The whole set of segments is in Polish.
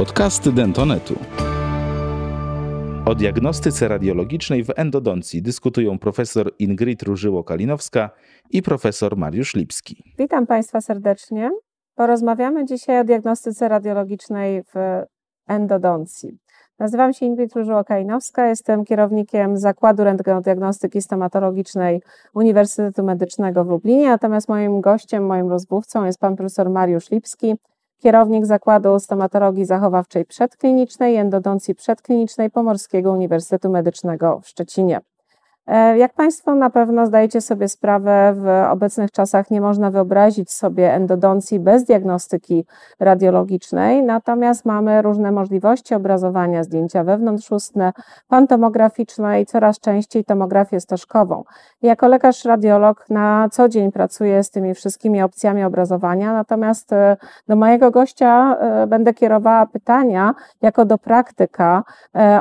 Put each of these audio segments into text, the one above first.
Podcasty Dentonetu. O diagnostyce radiologicznej w endodoncji dyskutują profesor Ingrid Różyło-Kalinowska i profesor Mariusz Lipski. Witam Państwa serdecznie. Porozmawiamy dzisiaj o diagnostyce radiologicznej w endodoncji. Nazywam się Ingrid Różyło-Kalinowska, jestem kierownikiem Zakładu Rentgenodiagnostyki Stomatologicznej Uniwersytetu Medycznego w Lublinie, natomiast moim gościem, moim rozmówcą jest pan profesor Mariusz Lipski, kierownik Zakładu Stomatologii Zachowawczej Przedklinicznej i Endodoncji Przedklinicznej Pomorskiego Uniwersytetu Medycznego w Szczecinie. E, jak Państwo na pewno zdajecie sobie sprawę, w obecnych czasach nie można wyobrazić sobie endodoncji bez diagnostyki radiologicznej, natomiast mamy różne możliwości obrazowania zdjęcia wewnątrzustne, pantomograficzne i coraz częściej tomografię stożkową. Jako lekarz radiolog na co dzień pracuję z tymi wszystkimi opcjami obrazowania, natomiast e, do mojego gościa e, będę kierowała pytania jako do praktyka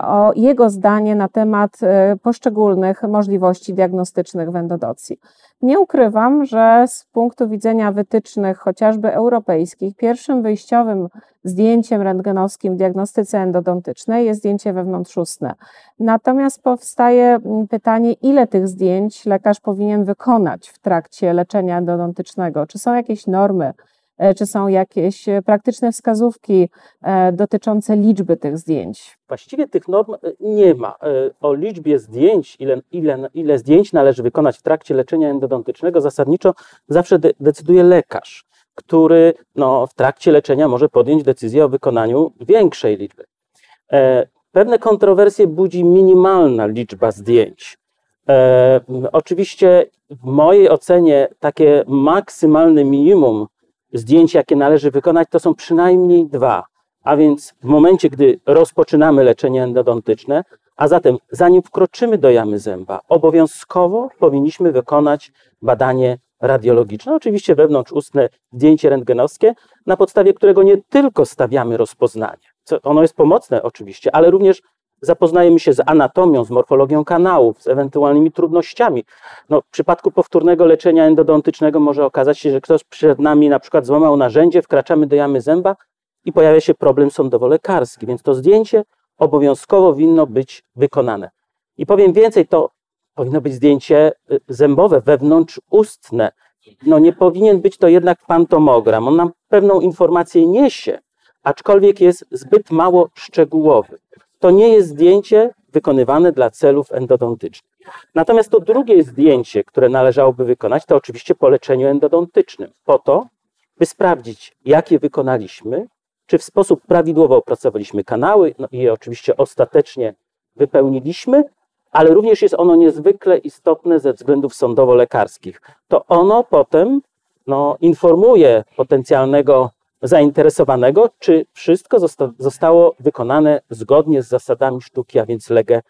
o jego zdanie na temat poszczególnych możliwości diagnostycznych w endodocji. Nie ukrywam, że z punktu widzenia wytycznych chociażby europejskich, pierwszym wyjściowym zdjęciem rentgenowskim w diagnostyce endodontycznej jest zdjęcie wewnątrzustne. Natomiast powstaje mm, pytanie, ile tych zdjęć lekarz powinien wykonać w trakcie leczenia endodontycznego? Czy są jakieś normy? E, czy są jakieś e, praktyczne wskazówki e, dotyczące liczby tych zdjęć? Właściwie tych norm nie ma. O liczbie zdjęć, ile, ile, ile zdjęć należy wykonać w trakcie leczenia endodontycznego, zasadniczo zawsze de decyduje lekarz, który no, w trakcie leczenia może podjąć decyzję o wykonaniu większej liczby. Pewne kontrowersje budzi minimalna liczba zdjęć. E, oczywiście w mojej ocenie takie maksymalne minimum zdjęć, jakie należy wykonać, to są przynajmniej dwa. A więc w momencie, gdy rozpoczynamy leczenie endodontyczne, a zatem zanim wkroczymy do jamy zęba, obowiązkowo powinniśmy wykonać badanie radiologiczne, oczywiście wewnątrzustne zdjęcie rentgenowskie, na podstawie którego nie tylko stawiamy rozpoznanie, ono jest pomocne oczywiście, ale również zapoznajemy się z anatomią, z morfologią kanałów, z ewentualnymi trudnościami. No, w przypadku powtórnego leczenia endodontycznego może okazać się, że ktoś przed nami na przykład złamał narzędzie, wkraczamy do jamy zęba i pojawia się problem sądowo-lekarski, więc to zdjęcie obowiązkowo winno być wykonane. I powiem więcej, to powinno być zdjęcie y, zębowe, wewnątrzustne. No nie powinien być to jednak pantomogram. On nam pewną informację niesie, aczkolwiek jest zbyt mało szczegółowy to nie jest zdjęcie wykonywane dla celów endodontycznych. Natomiast to drugie zdjęcie, które należałoby wykonać, to oczywiście po leczeniu endodontycznym, po to, by sprawdzić, jakie wykonaliśmy, czy w sposób prawidłowo opracowaliśmy kanały no i je oczywiście ostatecznie wypełniliśmy, ale również jest ono niezwykle istotne ze względów sądowo-lekarskich. To ono potem no, informuje potencjalnego zainteresowanego, czy wszystko zosta zostało wykonane zgodnie z zasadami sztuki, a więc lege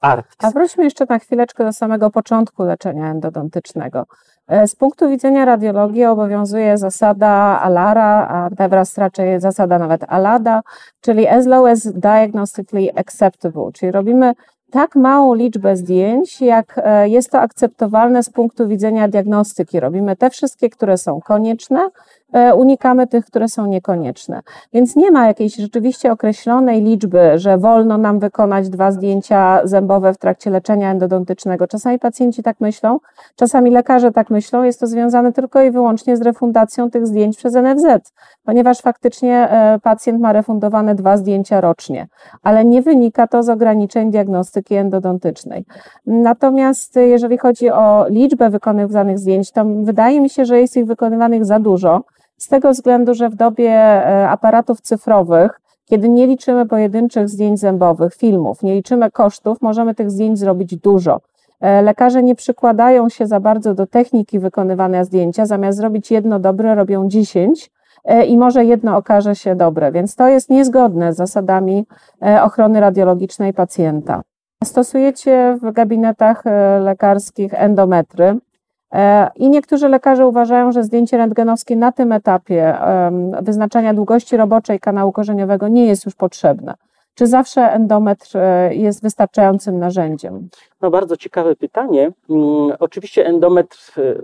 artis. A wróćmy jeszcze na chwileczkę do samego początku leczenia endodontycznego. E, z punktu widzenia radiologii obowiązuje zasada ALARA, a teraz raczej zasada nawet ALADA, czyli as low as diagnostically acceptable, czyli robimy tak małą liczbę zdjęć, jak e, jest to akceptowalne z punktu widzenia diagnostyki. Robimy te wszystkie, które są konieczne, unikamy tych, które są niekonieczne. Więc nie ma jakiejś rzeczywiście określonej liczby, że wolno nam wykonać dwa zdjęcia zębowe w trakcie leczenia endodontycznego. Czasami pacjenci tak myślą, czasami lekarze tak myślą. Jest to związane tylko i wyłącznie z refundacją tych zdjęć przez NFZ, ponieważ faktycznie e, pacjent ma refundowane dwa zdjęcia rocznie, ale nie wynika to z ograniczeń diagnostyki endodontycznej. Natomiast jeżeli chodzi o liczbę wykonywanych zdjęć, to wydaje mi się, że jest ich wykonywanych za dużo z tego względu, że w dobie e, aparatów cyfrowych, kiedy nie liczymy pojedynczych zdjęć zębowych, filmów, nie liczymy kosztów, możemy tych zdjęć zrobić dużo. E, lekarze nie przykładają się za bardzo do techniki wykonywania zdjęcia, zamiast zrobić jedno dobre, robią dziesięć e, i może jedno okaże się dobre, więc to jest niezgodne z zasadami ochrony radiologicznej pacjenta. Stosujecie w gabinetach lekarskich endometry. E, I niektórzy lekarze uważają, że zdjęcie rentgenowskie na tym etapie wyznaczania długości roboczej kanału korzeniowego nie jest już potrzebne. Czy zawsze endometr e, jest wystarczającym narzędziem? No bardzo ciekawe pytanie. Mm, oczywiście endometr e,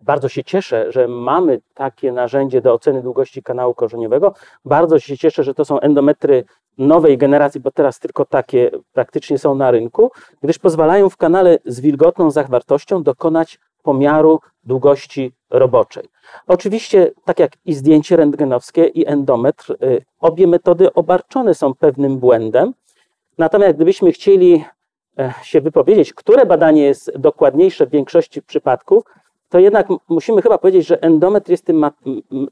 bardzo się cieszę, że mamy takie narzędzie do oceny długości kanału korzeniowego. Bardzo się cieszę, że to są endometry nowej generacji, bo teraz tylko takie praktycznie są na rynku, gdyż pozwalają w kanale z wilgotną zawartością dokonać pomiaru długości roboczej. Oczywiście, tak jak i zdjęcie rentgenowskie i endometr, y, obie metody obarczone są pewnym błędem. Natomiast gdybyśmy chcieli e, się wypowiedzieć, które badanie jest dokładniejsze w większości przypadków, to jednak musimy chyba powiedzieć, że endometr jest tym,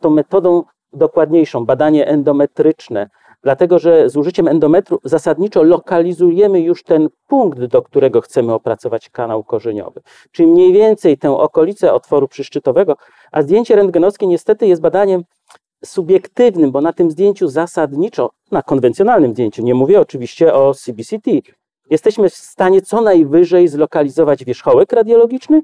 tą metodą dokładniejszą, badanie endometryczne, dlatego że z użyciem endometru zasadniczo lokalizujemy już ten punkt, do którego chcemy opracować kanał korzeniowy, czyli mniej więcej tę okolicę otworu przyszczytowego, a zdjęcie rentgenowskie niestety jest badaniem subiektywnym, bo na tym zdjęciu zasadniczo, na konwencjonalnym zdjęciu, nie mówię oczywiście o CBCT, jesteśmy w stanie co najwyżej zlokalizować wierzchołek radiologiczny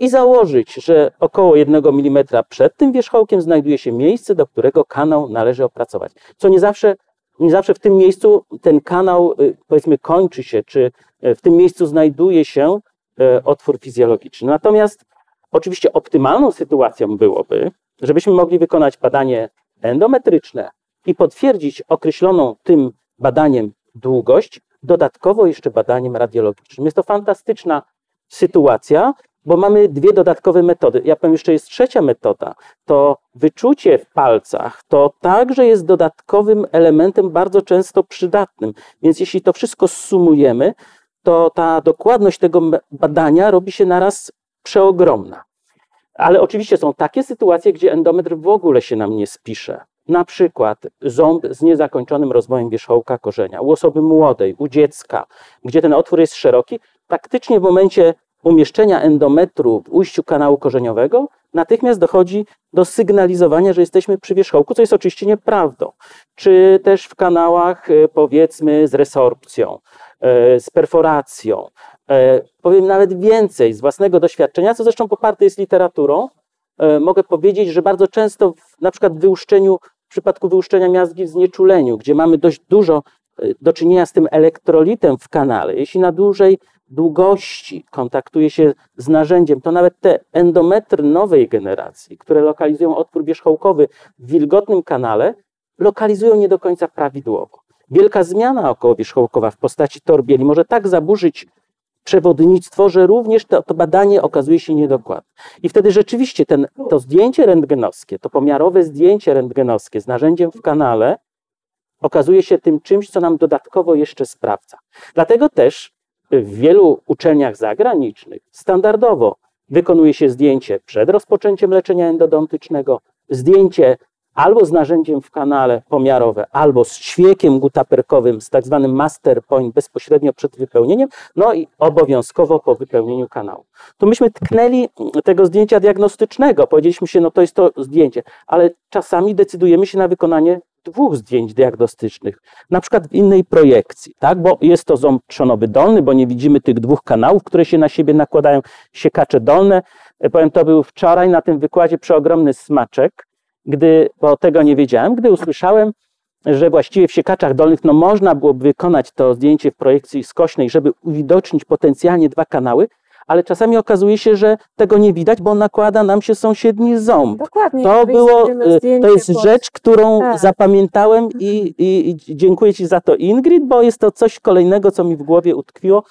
i założyć, że około 1 mm przed tym wierzchołkiem znajduje się miejsce, do którego kanał należy opracować. Co nie zawsze, nie zawsze w tym miejscu ten kanał, y, powiedzmy, kończy się, czy y, w tym miejscu znajduje się y, otwór fizjologiczny. Natomiast oczywiście optymalną sytuacją byłoby, żebyśmy mogli wykonać badanie endometryczne i potwierdzić określoną tym badaniem długość, dodatkowo jeszcze badaniem radiologicznym. Jest to fantastyczna sytuacja, bo mamy dwie dodatkowe metody. Ja powiem jeszcze, jest trzecia metoda. To wyczucie w palcach to także jest dodatkowym elementem bardzo często przydatnym. Więc jeśli to wszystko sumujemy, to ta dokładność tego badania robi się naraz przeogromna. Ale oczywiście są takie sytuacje, gdzie endometr w ogóle się nam nie spisze. Na przykład ząb z niezakończonym rozwojem wierzchołka korzenia, u osoby młodej, u dziecka, gdzie ten otwór jest szeroki, praktycznie w momencie umieszczenia endometru w ujściu kanału korzeniowego, natychmiast dochodzi do sygnalizowania, że jesteśmy przy wierzchołku, co jest oczywiście nieprawdą. Czy też w kanałach, e, powiedzmy, z resorpcją, e, z perforacją. E, powiem nawet więcej z własnego doświadczenia, co zresztą poparte jest literaturą. Mogę powiedzieć, że bardzo często, na przykład w wyłuszczeniu, w przypadku wyłuszczenia miazgi w znieczuleniu, gdzie mamy dość dużo do czynienia z tym elektrolitem w kanale, jeśli na dłużej długości kontaktuje się z narzędziem, to nawet te endometry nowej generacji, które lokalizują otwór wierzchołkowy w wilgotnym kanale, lokalizują nie do końca prawidłowo. Wielka zmiana okołowierzchołkowa w postaci torbieli może tak zaburzyć przewodnictwo, że również to, to, badanie okazuje się niedokładne. I wtedy rzeczywiście ten, to zdjęcie rentgenowskie, to pomiarowe zdjęcie rentgenowskie z narzędziem w kanale okazuje się tym czymś, co nam dodatkowo jeszcze sprawdza. Dlatego też w wielu uczelniach zagranicznych standardowo wykonuje się zdjęcie przed rozpoczęciem leczenia endodontycznego, zdjęcie albo z narzędziem w kanale pomiarowe, albo z ćwiekiem gutaperkowym, z tak zwanym master point bezpośrednio przed wypełnieniem, no i obowiązkowo po wypełnieniu kanału. Tu myśmy tknęli tego zdjęcia diagnostycznego, powiedzieliśmy się, no to jest to zdjęcie, ale czasami decydujemy się na wykonanie dwóch zdjęć diagnostycznych, na przykład w innej projekcji, tak? bo jest to ząb trzonowy dolny, bo nie widzimy tych dwóch kanałów, które się na siebie nakładają, siekacze dolne. E, powiem, to był wczoraj na tym wykładzie przeogromny smaczek, gdy, bo tego nie wiedziałem, gdy usłyszałem, że właściwie w siekaczach dolnych no, można byłoby wykonać to zdjęcie w projekcji skośnej, żeby uwidocznić potencjalnie dwa kanały, ale czasami okazuje się, że tego nie widać, bo nakłada nam się sąsiedni ząb. Dokładnie. To było, y, to jest pod... rzecz, którą tak. zapamiętałem i, i, i dziękuję Ci za to Ingrid, bo jest to coś kolejnego, co mi w głowie utkwiło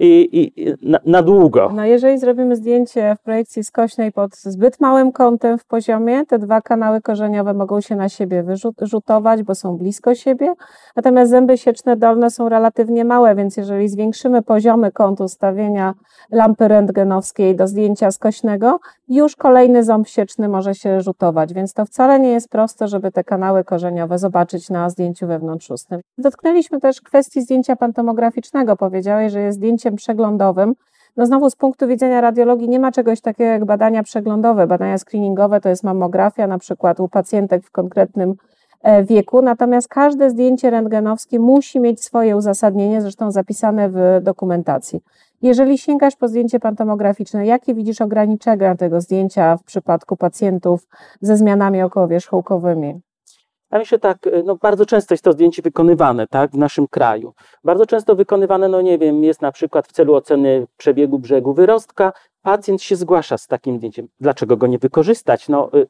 i, i na, na, długo. No jeżeli zrobimy zdjęcie w projekcji skośnej pod zbyt małym kątem w poziomie, te dwa kanały korzeniowe mogą się na siebie wyrzutować, bo są blisko siebie, natomiast zęby sieczne dolne są relatywnie małe, więc jeżeli zwiększymy poziomy kątu stawienia lampy rentgenowskiej do zdjęcia skośnego, już kolejny ząb sieczny może się rzutować, więc to wcale nie jest proste, żeby te kanały korzeniowe zobaczyć na zdjęciu wewnątrzustnym. Dotknęliśmy też kwestii zdjęcia pantomograficznego. Powiedziałeś, że jest przeglądowym. No znowu z punktu widzenia radiologii nie ma czegoś takiego jak badania przeglądowe. Badania screeningowe to jest mammografia na przykład u pacjentek w konkretnym e, wieku, natomiast każde zdjęcie rentgenowskie musi mieć swoje uzasadnienie, zresztą zapisane w dokumentacji. Jeżeli sięgasz po zdjęcie pantomograficzne, jakie widzisz ograniczenia tego zdjęcia w przypadku pacjentów ze zmianami okołowierzchołkowymi? Ja myślę tak, y, no bardzo często jest to zdjęcie wykonywane, tak, w naszym kraju. Bardzo często wykonywane, no nie wiem, jest na przykład w celu oceny przebiegu brzegu wyrostka, pacjent się zgłasza z takim zdjęciem. Dlaczego go nie wykorzystać? No, y,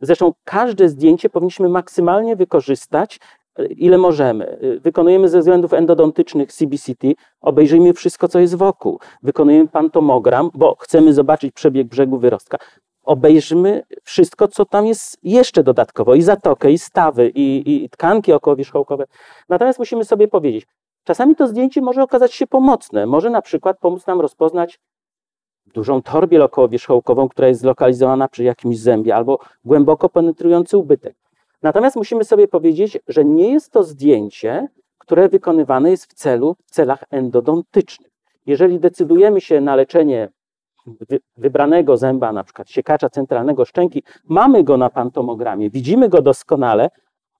zresztą każde zdjęcie powinniśmy maksymalnie wykorzystać, y, ile możemy. Y, Wykonujemy ze względów endodontycznych CBCT, obejrzyjmy wszystko, co jest wokół. Wykonujemy pantomogram, bo chcemy zobaczyć przebieg brzegu wyrostka. Obejrzymy wszystko, co tam jest jeszcze dodatkowo, i zatokę, i stawy, i, i tkanki okołowierzchołkowe. Natomiast musimy sobie powiedzieć, czasami to zdjęcie może okazać się pomocne. Może na przykład pomóc nam rozpoznać dużą torbiel okołowierzchołkową, która jest zlokalizowana przy jakimś zębie, albo głęboko penetrujący ubytek. Natomiast musimy sobie powiedzieć, że nie jest to zdjęcie, które wykonywane jest w celu, w celach endodontycznych. Jeżeli decydujemy się na leczenie wybranego zęba, na przykład siekacza centralnego szczęki, mamy go na pantomogramie, widzimy go doskonale,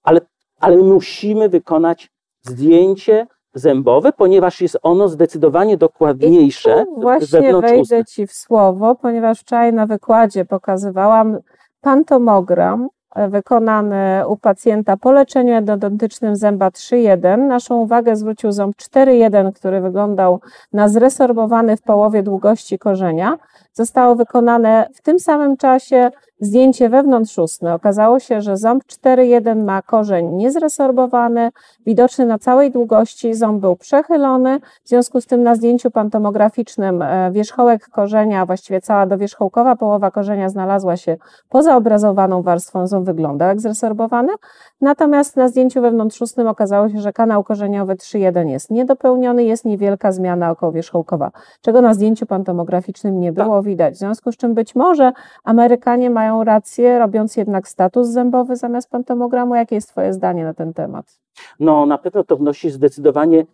ale, ale musimy wykonać zdjęcie zębowe, ponieważ jest ono zdecydowanie dokładniejsze I właśnie wejdę Ci w słowo, ponieważ wczoraj na wykładzie pokazywałam pantomogram e, wykonany u pacjenta po leczeniu endodontycznym zęba 3.1. Naszą uwagę zwrócił ząb 4.1, który wyglądał na zresorbowany w połowie długości korzenia. Zostało wykonane w tym samym czasie zdjęcie wewnątrzustne. Okazało się, że ząb 4.1 ma korzeń niezresorbowany, widoczny na całej długości, ząb był przechylony, w związku z tym na zdjęciu pantomograficznym e, wierzchołek korzenia, właściwie cała dowierzchołkowa połowa korzenia znalazła się poza obrazowaną warstwą, ząb wyglądał jak zresorbowany, natomiast na zdjęciu wewnątrzustnym okazało się, że kanał korzeniowy 3.1 jest niedopełniony, jest niewielka zmiana okołowierzchołkowa, czego na zdjęciu pantomograficznym nie było widać, w związku z czym być może Amerykanie mają rację, robiąc jednak status zębowy zamiast pantomogramu. Jakie jest Twoje zdanie na ten temat? No, na pewno to wnosi zdecydowanie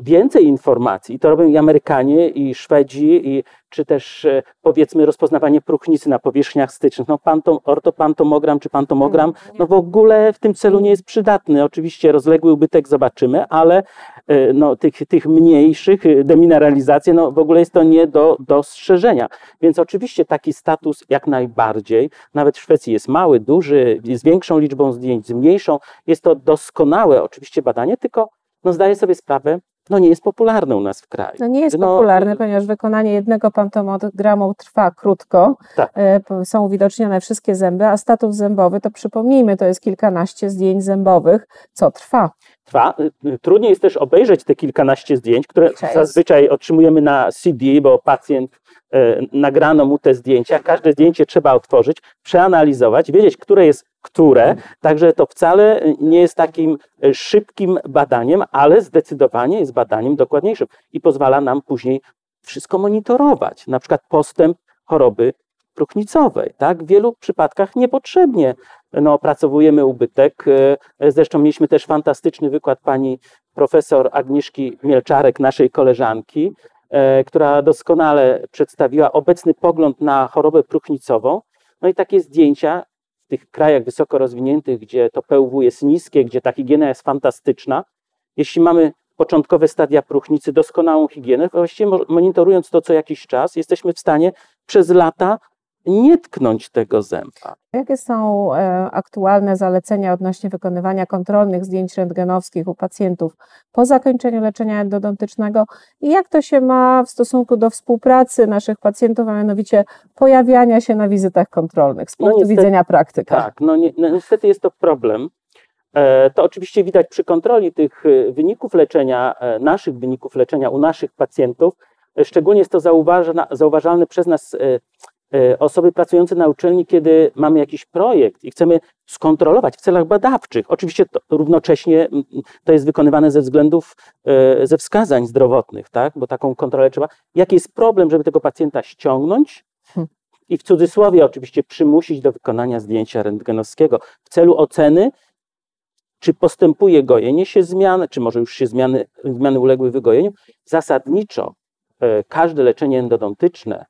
więcej informacji. I to robią i Amerykanie, i Szwedzi, i, czy też e, powiedzmy rozpoznawanie próchnicy na powierzchniach stycznych. No, pantom, ortopantomogram czy pantomogram no w ogóle w tym celu nie jest przydatny. Oczywiście rozległy ubytek zobaczymy, ale e, no, tych, tych mniejszych, e, demineralizacje, no w ogóle jest to nie do dostrzeżenia. Więc oczywiście taki status jak najbardziej, nawet w Szwecji jest mały, duży, z większą liczbą zdjęć, z mniejszą, jest to doskonałe oczywiście badanie, tylko no, zdaję sobie sprawę, no nie jest popularne u nas w kraju. No nie jest No, popularny, ponieważ wykonanie jednego pantomogramu trwa krótko. Tak. Po- Są uwidocznione wszystkie zęby, a status zębowy to przypomnijmy, to jest kilkanaście zdjęć zębowych, co trwa. Trwa. Y, y, Trudniej jest też obejrzeć te kilkanaście zdjęć, które Cześć. zazwyczaj otrzymujemy na CD, bo pacjent nagrano mu te zdjęcia. Każde zdjęcie trzeba otworzyć, przeanalizować, wiedzieć, które jest które. Także to wcale nie jest takim e, szybkim badaniem, ale zdecydowanie jest badaniem dokładniejszym i pozwala nam później wszystko monitorować. Na przykład postęp choroby próchnicowej. Tak? W wielu przypadkach niepotrzebnie no, opracowujemy ubytek. E, Zresztą mieliśmy też fantastyczny wykład pani profesor Agnieszki Mielczarek, naszej koleżanki, e, która doskonale przedstawiła obecny pogląd na chorobę próchnicową. No i takie zdjęcia w tych krajach wysoko rozwiniętych, gdzie to PUW jest niskie, gdzie ta higiena jest fantastyczna, jeśli mamy początkowe stadia próchnicy, doskonałą higienę, właściwie mo- monitorując to co jakiś czas, jesteśmy w stanie przez lata nie tknąć tego zęba. Jakie są e, aktualne zalecenia odnośnie wykonywania kontrolnych zdjęć rentgenowskich u pacjentów po zakończeniu leczenia endodontycznego i jak to się ma w stosunku do współpracy naszych pacjentów, a mianowicie pojawiania się na wizytach kontrolnych z No punktu niestety- widzenia praktyka? Tak, no, nie, no niestety jest to problem. E, To oczywiście widać przy kontroli tych e, wyników leczenia, naszych wyników leczenia u naszych pacjentów. Szczególnie jest to zauważa, zauważalne przez nas osoby pracujące na uczelni, kiedy mamy jakiś projekt i chcemy skontrolować w celach badawczych. Oczywiście to równocześnie to jest wykonywane ze względów, e, ze wskazań zdrowotnych, tak? bo taką kontrolę trzeba. Jaki jest problem, żeby tego pacjenta ściągnąć Hmm. i w cudzysłowie oczywiście przymusić do wykonania zdjęcia rentgenowskiego w celu oceny, czy postępuje gojenie się zmian, czy może już się zmiany, zmiany uległy wygojeniu. Zasadniczo e, każde leczenie endodontyczne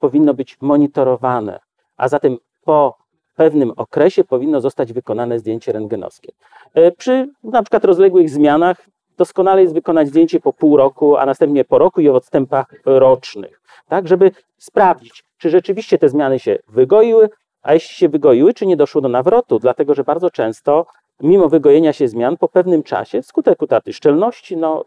powinno być monitorowane, a zatem po pewnym okresie powinno zostać wykonane zdjęcie rentgenowskie. E, Przy na przykład rozległych zmianach doskonale jest wykonać zdjęcie po pół roku, a następnie po roku i o odstępach rocznych, tak, żeby sprawdzić, czy rzeczywiście te zmiany się wygoiły, a jeśli się wygoiły, czy nie doszło do nawrotu, dlatego że bardzo często mimo wygojenia się zmian, po pewnym czasie, wskutek utraty szczelności, no,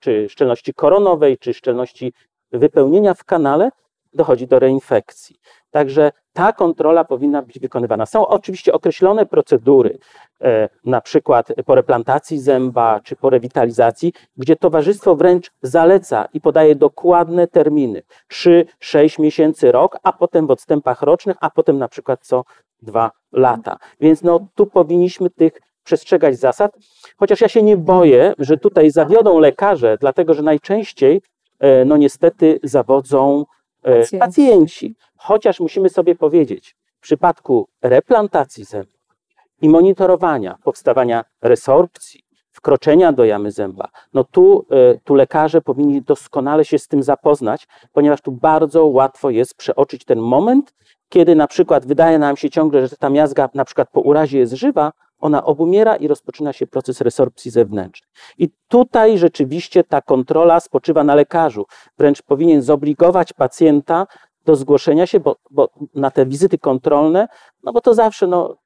czy szczelności koronowej, czy szczelności wypełnienia w kanale, dochodzi do reinfekcji. Także ta kontrola powinna być wykonywana. Są oczywiście określone procedury, e, na przykład po replantacji zęba czy po rewitalizacji, gdzie towarzystwo wręcz zaleca i podaje dokładne terminy 3-6 miesięcy, rok, a potem w odstępach rocznych, a potem na przykład co dwa lata. Więc no, tu powinniśmy tych przestrzegać zasad, chociaż ja się nie boję, że tutaj zawiodą lekarze, dlatego że najczęściej, e, no niestety, zawodzą Pacjenci. pacjenci. Chociaż musimy sobie powiedzieć, w przypadku replantacji zębów i monitorowania powstawania resorpcji, wkroczenia do jamy zęba, no tu, e, tu lekarze powinni doskonale się z tym zapoznać, ponieważ tu bardzo łatwo jest przeoczyć ten moment, kiedy na przykład wydaje nam się ciągle, że ta miazga na przykład po urazie jest żywa, ona obumiera i rozpoczyna się proces resorpcji zewnętrznej. I tutaj rzeczywiście ta kontrola spoczywa na lekarzu. Wręcz powinien zobligować pacjenta do zgłoszenia się, bo, bo na te wizyty kontrolne, no bo to zawsze no,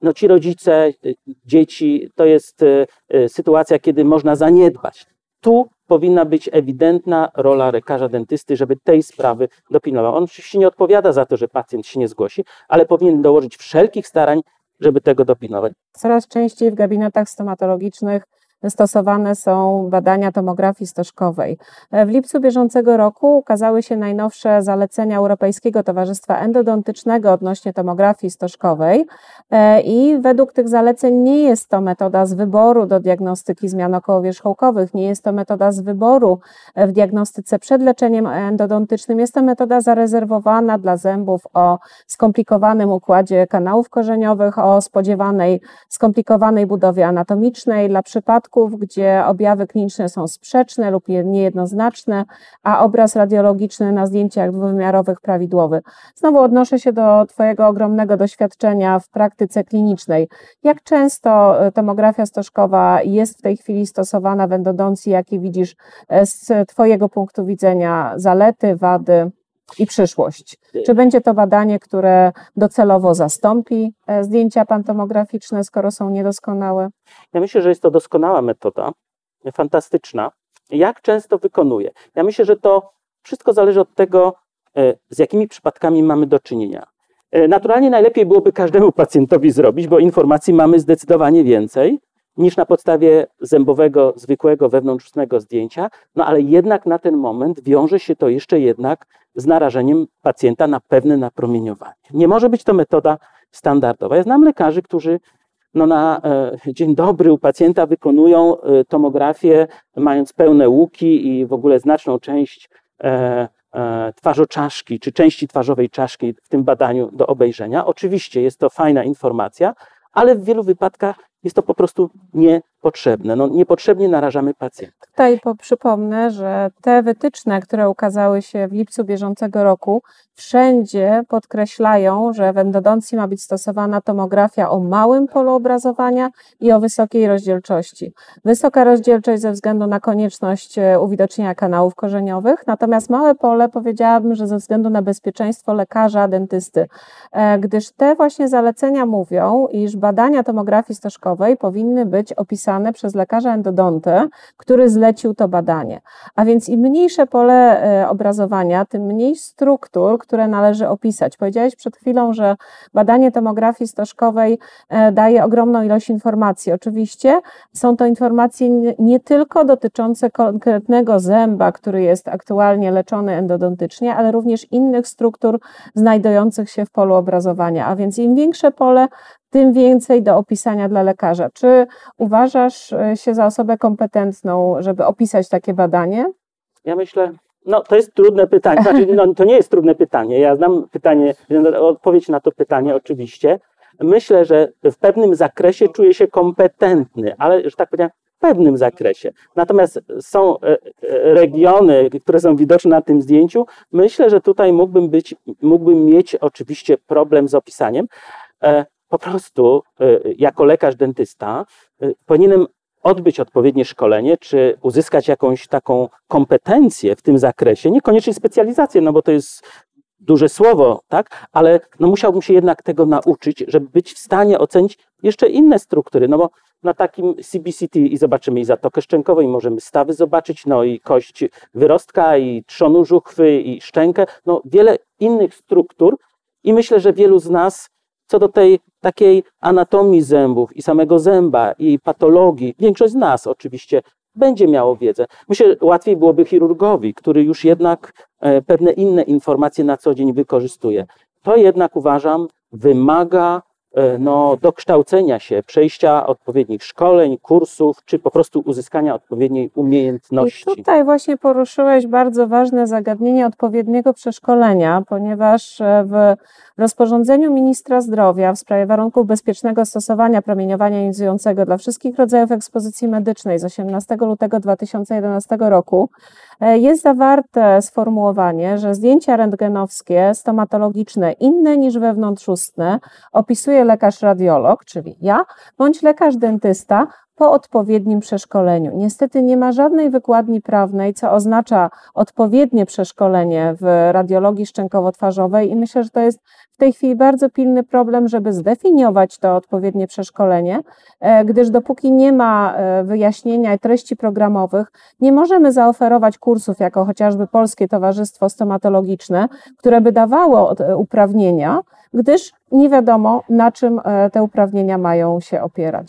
no ci rodzice, dzieci, to jest y, y, sytuacja, kiedy można zaniedbać. Tu powinna być ewidentna rola lekarza dentysty, żeby tej sprawy dopilnował. On oczywiście nie odpowiada za to, że pacjent się nie zgłosi, ale powinien dołożyć wszelkich starań, żeby tego dopilnować. Coraz częściej w gabinetach stomatologicznych stosowane są badania tomografii stożkowej. W lipcu bieżącego roku ukazały się najnowsze zalecenia Europejskiego Towarzystwa Endodontycznego odnośnie tomografii stożkowej E, i według tych zaleceń nie jest to metoda z wyboru do diagnostyki zmian okołowierzchołkowych, nie jest to metoda z wyboru e, w diagnostyce przed leczeniem endodontycznym, jest to metoda zarezerwowana dla zębów o skomplikowanym układzie kanałów korzeniowych, o spodziewanej skomplikowanej budowie anatomicznej dla przypadków, gdzie objawy kliniczne są sprzeczne lub je- niejednoznaczne, a obraz radiologiczny na zdjęciach dwuwymiarowych prawidłowy. Znowu odnoszę się do Twojego ogromnego doświadczenia w praktyce klinicznej. Jak często e, tomografia stożkowa jest w tej chwili stosowana w endodoncji? Jakie widzisz e, z Twojego punktu widzenia zalety, wady i przyszłość? Czy będzie to badanie, które docelowo zastąpi e, zdjęcia pantomograficzne, skoro są niedoskonałe? Ja myślę, że jest to doskonała metoda, fantastyczna. Jak często wykonuje? Ja myślę, że to wszystko zależy od tego, e, z jakimi przypadkami mamy do czynienia. E, Naturalnie najlepiej byłoby każdemu pacjentowi zrobić, bo informacji mamy zdecydowanie więcej niż na podstawie zębowego, zwykłego wewnątrznego zdjęcia, no ale jednak na ten moment wiąże się to jeszcze jednak z narażeniem pacjenta na pewne napromieniowanie. Nie może być to metoda standardowa. Ja znam lekarzy, którzy no na e, dzień dobry u pacjenta wykonują e, tomografię, mając pełne łuki i w ogóle znaczną część e, e, twarzoczaszki, czy części twarzowej czaszki w tym badaniu do obejrzenia. Oczywiście jest to fajna informacja, ale w wielu wypadkach jest to po prostu niepotrzebne. No, niepotrzebnie narażamy pacjenta. Tutaj po- przypomnę, że te wytyczne, które ukazały się w lipcu bieżącego roku, wszędzie podkreślają, że w endodoncji ma być stosowana tomografia o małym polu obrazowania i o wysokiej rozdzielczości. Wysoka rozdzielczość ze względu na konieczność e, uwidocznienia kanałów korzeniowych, natomiast małe pole powiedziałabym, że ze względu na bezpieczeństwo lekarza, dentysty, e, gdyż te właśnie zalecenia mówią, iż badania tomografii stożkowej powinny być opisane przez lekarza endodontę, który zlecił to badanie. A więc im mniejsze pole e, obrazowania, tym mniej struktur, które należy opisać. Powiedziałeś przed chwilą, że badanie tomografii stożkowej e, daje ogromną ilość informacji. Oczywiście są to informacje nie- nie tylko dotyczące konkretnego zęba, który jest aktualnie leczony endodontycznie, ale również innych struktur znajdujących się w polu obrazowania. A więc im większe pole, tym więcej do opisania dla lekarza. Czy uważasz e, się za osobę kompetentną, żeby opisać takie badanie? Ja myślę, no to jest trudne pytanie. Znaczy, no, to nie jest trudne pytanie. Ja znam pytanie, odpowiedź na to pytanie oczywiście. Myślę, że w pewnym zakresie czuję się kompetentny, ale że tak powiem, w pewnym zakresie. Natomiast są e, e, regiony, które są widoczne na tym zdjęciu. Myślę, że tutaj mógłbym być, mógłbym mieć oczywiście problem z opisaniem. Po prostu e, jako lekarz dentysta e, powinienem odbyć odpowiednie szkolenie, czy uzyskać jakąś taką kompetencję w tym zakresie, niekoniecznie specjalizację, no bo to jest duże słowo, tak? Ale no musiałbym się jednak tego nauczyć, żeby być w stanie ocenić jeszcze inne struktury, no bo na takim CBCT i zobaczymy i zatokę szczękową, i możemy stawy zobaczyć, no i kość wyrostka, i trzonu żuchwy, i szczękę, no wiele innych struktur i myślę, że wielu z nas co do tej takiej anatomii zębów i samego zęba i patologii, większość z nas oczywiście będzie miało wiedzę. Myślę, że łatwiej byłoby chirurgowi, który już jednak e, pewne inne informacje na co dzień wykorzystuje. To jednak uważam wymaga no, dokształcenia się, przejścia odpowiednich szkoleń, kursów, czy po prostu uzyskania odpowiedniej I umiejętności. tutaj właśnie poruszyłeś bardzo ważne zagadnienie odpowiedniego przeszkolenia, ponieważ e, w rozporządzeniu ministra zdrowia w sprawie warunków bezpiecznego stosowania promieniowania jonizującego dla wszystkich rodzajów ekspozycji medycznej z 18 lutego 2011 roku e, jest zawarte sformułowanie, że zdjęcia rentgenowskie stomatologiczne inne niż wewnątrzustne opisuje lekarz radiolog, czyli ja, bądź lekarz dentysta po odpowiednim przeszkoleniu. Niestety nie ma żadnej wykładni prawnej, co oznacza odpowiednie przeszkolenie w radiologii szczękowo-twarzowej i myślę, że to jest w tej chwili bardzo pilny problem, żeby zdefiniować to odpowiednie przeszkolenie, e, gdyż dopóki nie ma e, wyjaśnienia treści programowych, nie możemy zaoferować kursów jako chociażby Polskie Towarzystwo Stomatologiczne, które by dawało e, uprawnienia, gdyż nie wiadomo, na czym e, te uprawnienia mają się opierać.